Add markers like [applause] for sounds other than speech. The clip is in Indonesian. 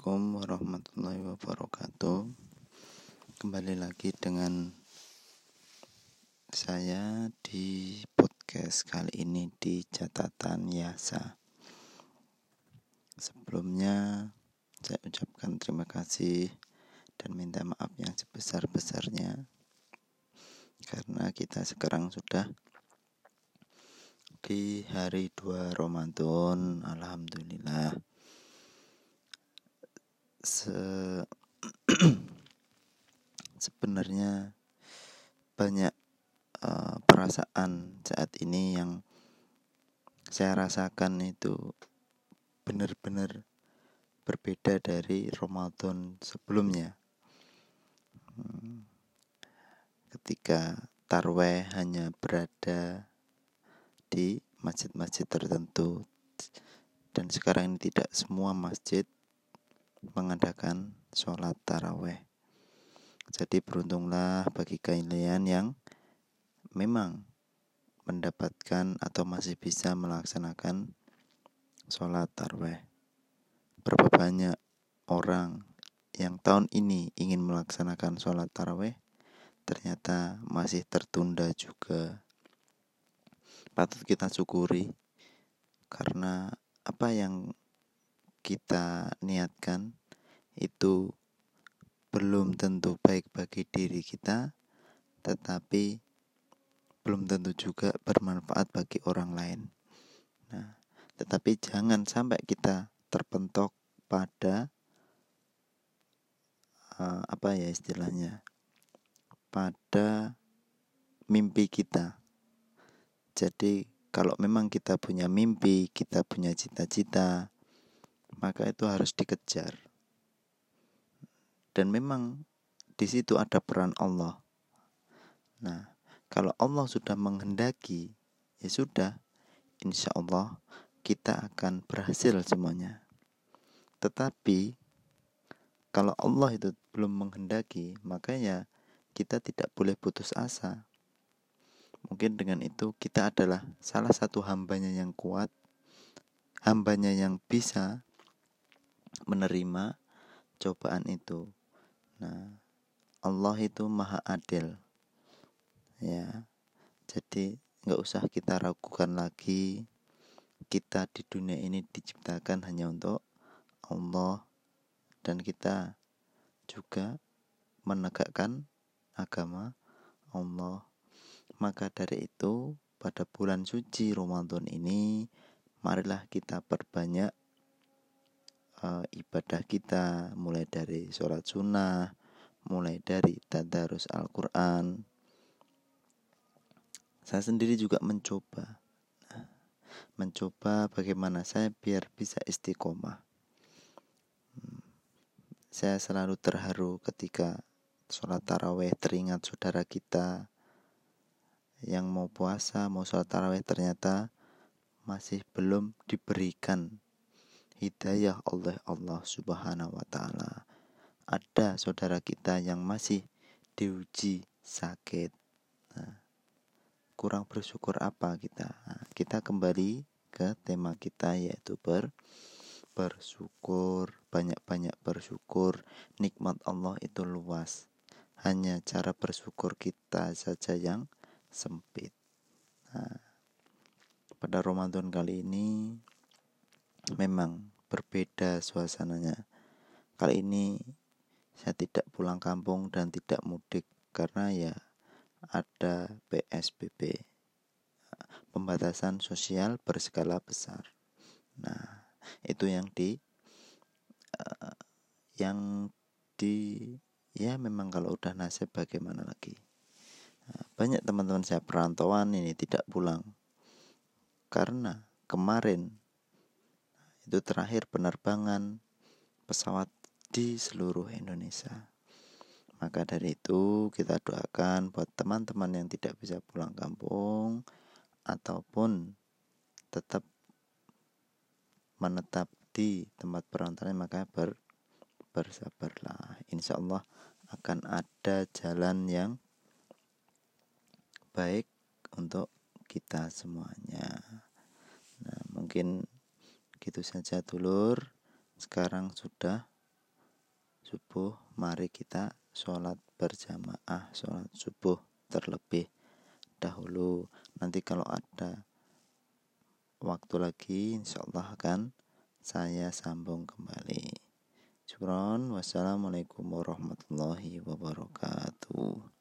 Assalamualaikum warahmatullahi wabarakatuh. Kembali lagi dengan saya di podcast kali ini di catatan Yasa. Sebelumnya saya ucapkan terima kasih dan minta maaf yang sebesar-besarnya Karena kita sekarang sudah di hari 2 Ramadan Alhamdulillah se [clears throat] sebenarnya banyak uh, perasaan saat ini yang saya rasakan itu benar-benar berbeda dari Ramadan sebelumnya. Hmm, ketika tarweh hanya berada di masjid-masjid tertentu dan sekarang ini tidak semua masjid mengadakan sholat taraweh. Jadi beruntunglah bagi kalian yang memang mendapatkan atau masih bisa melaksanakan sholat taraweh. Berapa banyak orang yang tahun ini ingin melaksanakan sholat taraweh ternyata masih tertunda juga. Patut kita syukuri karena apa yang kita niatkan itu belum tentu baik bagi diri kita, tetapi belum tentu juga bermanfaat bagi orang lain. Nah, tetapi jangan sampai kita terpentok pada uh, apa ya istilahnya? pada mimpi kita. Jadi, kalau memang kita punya mimpi, kita punya cita-cita, maka itu harus dikejar. Dan memang di situ ada peran Allah. Nah, kalau Allah sudah menghendaki, ya sudah, insya Allah kita akan berhasil semuanya. Tetapi kalau Allah itu belum menghendaki, makanya kita tidak boleh putus asa. Mungkin dengan itu kita adalah salah satu hambanya yang kuat, hambanya yang bisa menerima cobaan itu. Nah, Allah itu maha adil. Ya. Jadi nggak usah kita ragukan lagi kita di dunia ini diciptakan hanya untuk Allah dan kita juga menegakkan agama Allah. Maka dari itu pada bulan suci Ramadan ini marilah kita perbanyak uh, ibadah kita mulai dari sholat sunnah mulai dari tadarus Al-Quran. Saya sendiri juga mencoba nah, mencoba bagaimana saya biar bisa istiqomah. Hmm, saya selalu terharu ketika sholat taraweh teringat saudara kita yang mau puasa mau sholat taraweh ternyata masih belum diberikan hidayah oleh Allah Subhanahu wa taala. Ada saudara kita yang masih diuji sakit. Nah, kurang bersyukur apa kita? Nah, kita kembali ke tema kita yaitu ber bersyukur, banyak-banyak bersyukur. Nikmat Allah itu luas. Hanya cara bersyukur kita saja yang sempit. Nah, pada Ramadan kali ini memang berbeda suasananya. Kali ini saya tidak pulang kampung dan tidak mudik karena ya ada PSBB pembatasan sosial berskala besar. Nah, itu yang di uh, yang di ya memang kalau udah nasib bagaimana lagi. Nah, banyak teman-teman saya perantauan ini tidak pulang karena kemarin itu terakhir penerbangan pesawat di seluruh Indonesia. Maka dari itu kita doakan buat teman-teman yang tidak bisa pulang kampung ataupun tetap menetap di tempat perantauan maka ber, bersabarlah. Insya Allah akan ada jalan yang baik untuk kita semuanya. Nah, mungkin Gitu saja dulur. Sekarang sudah subuh mari kita sholat berjamaah sholat subuh terlebih dahulu. Nanti kalau ada waktu lagi insya Allah akan saya sambung kembali. Syukron. Wassalamualaikum warahmatullahi wabarakatuh